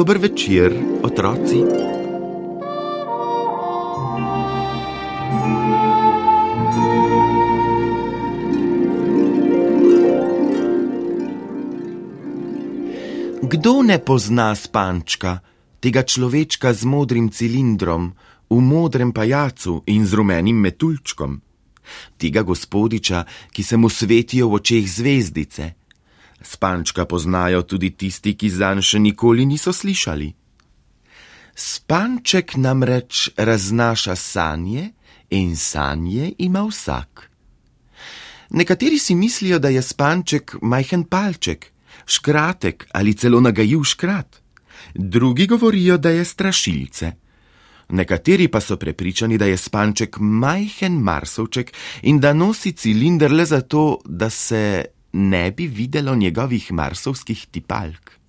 Dober večer, otroci. Kdo ne pozna spančka, tega človečka z modrim cilindrom, v modrem pajacu in z rumenim metuljčkom? Tega gospodiča, ki se mu svetijo v očeh zvezdice. Spančka poznajo tudi tisti, ki zanj še nikoli niso slišali. Spanček namreč raznaša sanje in sanje ima vsak. Nekateri si mislijo, da je spanček majhen palček, škratek ali celo nagajiv škrat, drugi govorijo, da je strašilce. Nekateri pa so prepričani, da je spanček majhen marsovček in da nosi cilinder le zato, da se ne bi videlo njegovih marsovskih tipalk.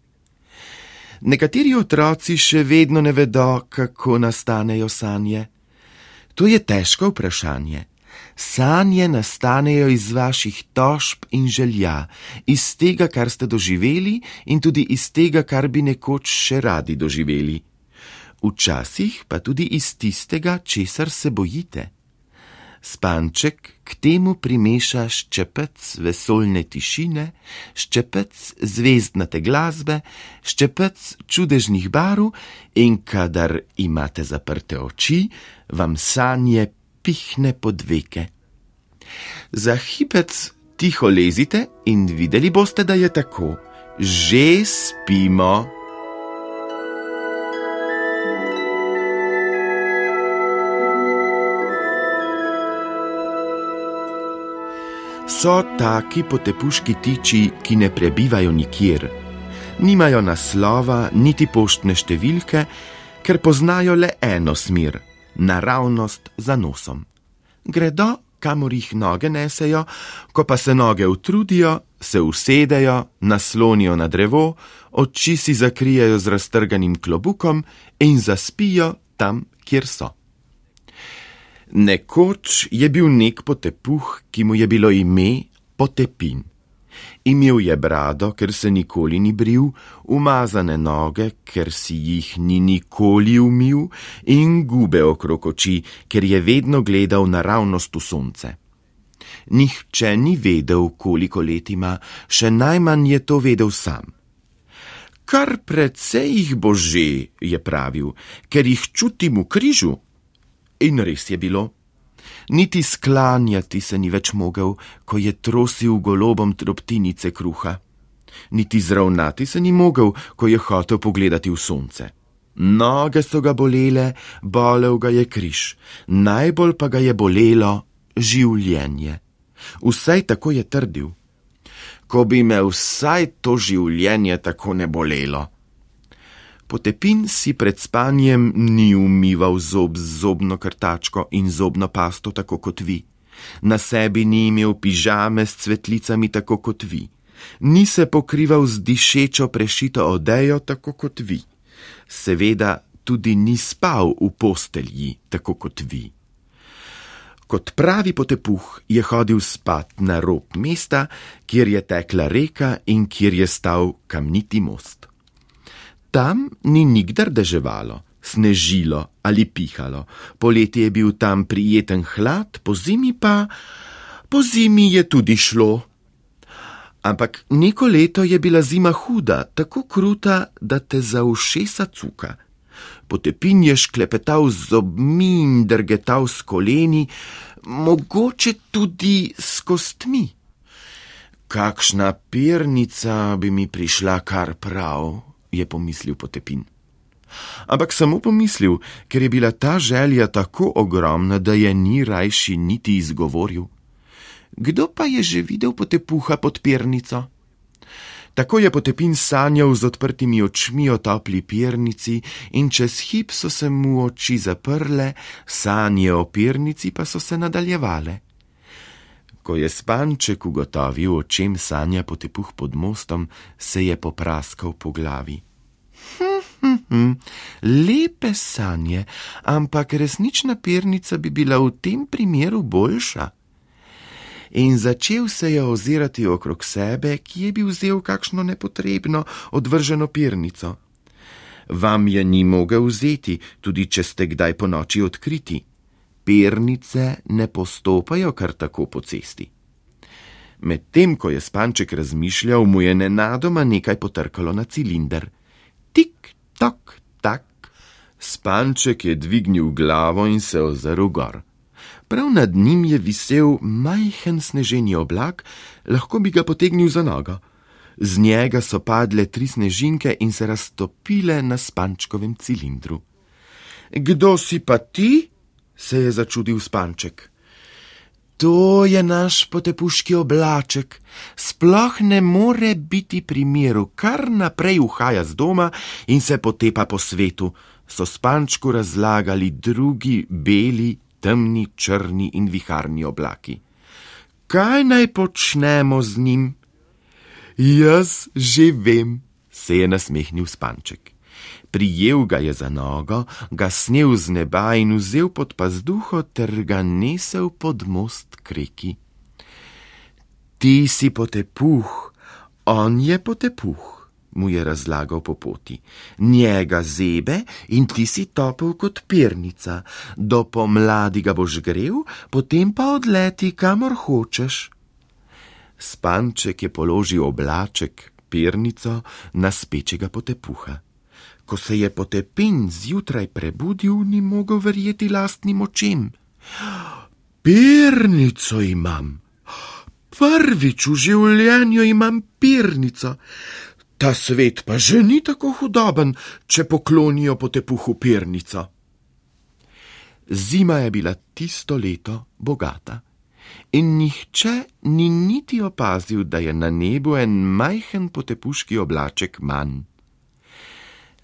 Nekateri otroci še vedno ne vedo, kako nastanejo sanje. To je težko vprašanje. Sanje nastanejo iz vaših tožb in želja, iz tega, kar ste doživeli, in tudi iz tega, kar bi nekoč še radi doživeli. Včasih pa tudi iz tistega, česar se bojite. Spanček k temu primeša ščepec vesoljne tišine, ščepec zvezdnate glasbe, ščepec čudežnih barv in kadar imate zaprte oči, vam sanje pihne pod veke. Za hipec tiho lezite in videli boste, da je tako. Že spimo. So taki potepuški tiči, ki ne prebivajo nikjer. Nimajo naslova, niti poštne številke, ker poznajo le eno smer - naravnost za nosom. Gredo, kamor jih noge nesejo, ko pa se noge utrudijo, se usedejo, naslonijo na drevo, oči si zakrijajo z raztrganim klobukom in zaspijo tam, kjer so. Nekoč je bil nek potepuh, ki mu je bilo ime Potepin. Imel je brado, ker se nikoli ni bril, umazane noge, ker si jih ni nikoli umil, in gube okrog oči, ker je vedno gledal naravnost v sonce. Nihče ni vedel, koliko let ima, še najmanj je to vedel sam. Kar precej jih bo že, je pravil, ker jih čutim v križu. In res je bilo. Niti sklanjati se ni več mogel, ko je trosil golobom drobtinice kruha. Niti zravnati se ni mogel, ko je hotel pogledati v sonce. Noge so ga bolele, bolel ga je križ, najbolj pa ga je bolelo življenje. Vsaj tako je trdil. Ko bi me vsaj to življenje tako ne bolelo. Potepin si pred spanjem ni umival zob z zobno krtačko in zobno pasto tako kot vi. Na sebi ni imel pižame s cvetlicami tako kot vi. Ni se pokrival z dišečo prešito odejo tako kot vi. Seveda tudi ni spal v postelji tako kot vi. Kot pravi potepuh je hodil spat na rob mesta, kjer je tekla reka in kjer je stal kamniti most. Tam ni nikdar deževalo, snežilo ali pihalo. Poleti je bil tam prijeten hlad, po zimi pa, po zimi je tudi šlo. Ampak neko leto je bila zima huda, tako kruta, da te za ušesa cuka. Potepin je šklepetal z zobmi in drgetal s koleni, mogoče tudi s kostmi. Kakšna pernica bi mi prišla kar prav, je pomislil potepin. Ampak samo pomislil, ker je bila ta želja tako ogromna, da je ni rajši niti izgovoril. Kdo pa je že videl potepuha pod pernico? Tako je potepin sanjal z odprtimi očmi o topli pernici in čez hip so se mu oči zaprle, sanje o pernici pa so se nadaljevale. Ko je spanček ugotovil, o čem sanja potepuh pod mostom, se je popraskal po glavi. Hm, hm, hm, lepe sanje, ampak resnična pernica bi bila v tem primeru boljša. In začel se je ozirati okrog sebe, ki je bil vzel kakšno nepotrebno, odvrženo pernico. Vam je ni mogel vzeti, tudi če ste kdaj po noči odkriti. Pernice ne postopajo kar tako po cesti. Medtem ko je spanček razmišljal, mu je nenadoma nekaj potrkalo na cilinder. Tik, tok, tak. Spanček je dvignil glavo in se ozrl gor. Prav nad njim je visel majhen sneženi oblak, lahko bi ga potegnil za nogo. Z njega so padle tri snežinke in se raztopile na spančkovem cilindru. Kdo si pa ti? Se je začudil spanček. To je naš potepuški oblaček, sploh ne more biti pri miru, kar naprej uhaja z doma in se potepa po svetu, so spančku razlagali drugi beli, temni, črni in viharni oblaki. Kaj naj počnemo z njim? Jaz že vem, se je nasmehnil spanček. Prijel ga je za nogo, ga snil z neba in vzel pod pazduho ter ga nesel pod most kreki. Ti si potepuh, on je potepuh, mu je razlagal po poti. Njega zebe in ti si topel kot pernica, do pomladi ga boš grev, potem pa odleti kamor hočeš. Spanček je položil oblaček, pernico na spečega potepuha. Ko se je potepin zjutraj prebudil, ni mogel verjeti lastnim očem. Pernico imam. Prvič v življenju imam pernico. Ta svet pa že ni tako hudoben, če poklonijo potepuhu pernico. Zima je bila tisto leto bogata in nihče ni niti opazil, da je na nebu en majhen potepuški oblaček manj.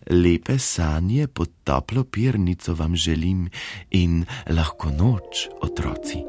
Lepe sanje pod toplo pirnico vam želim in lahko noč, otroci.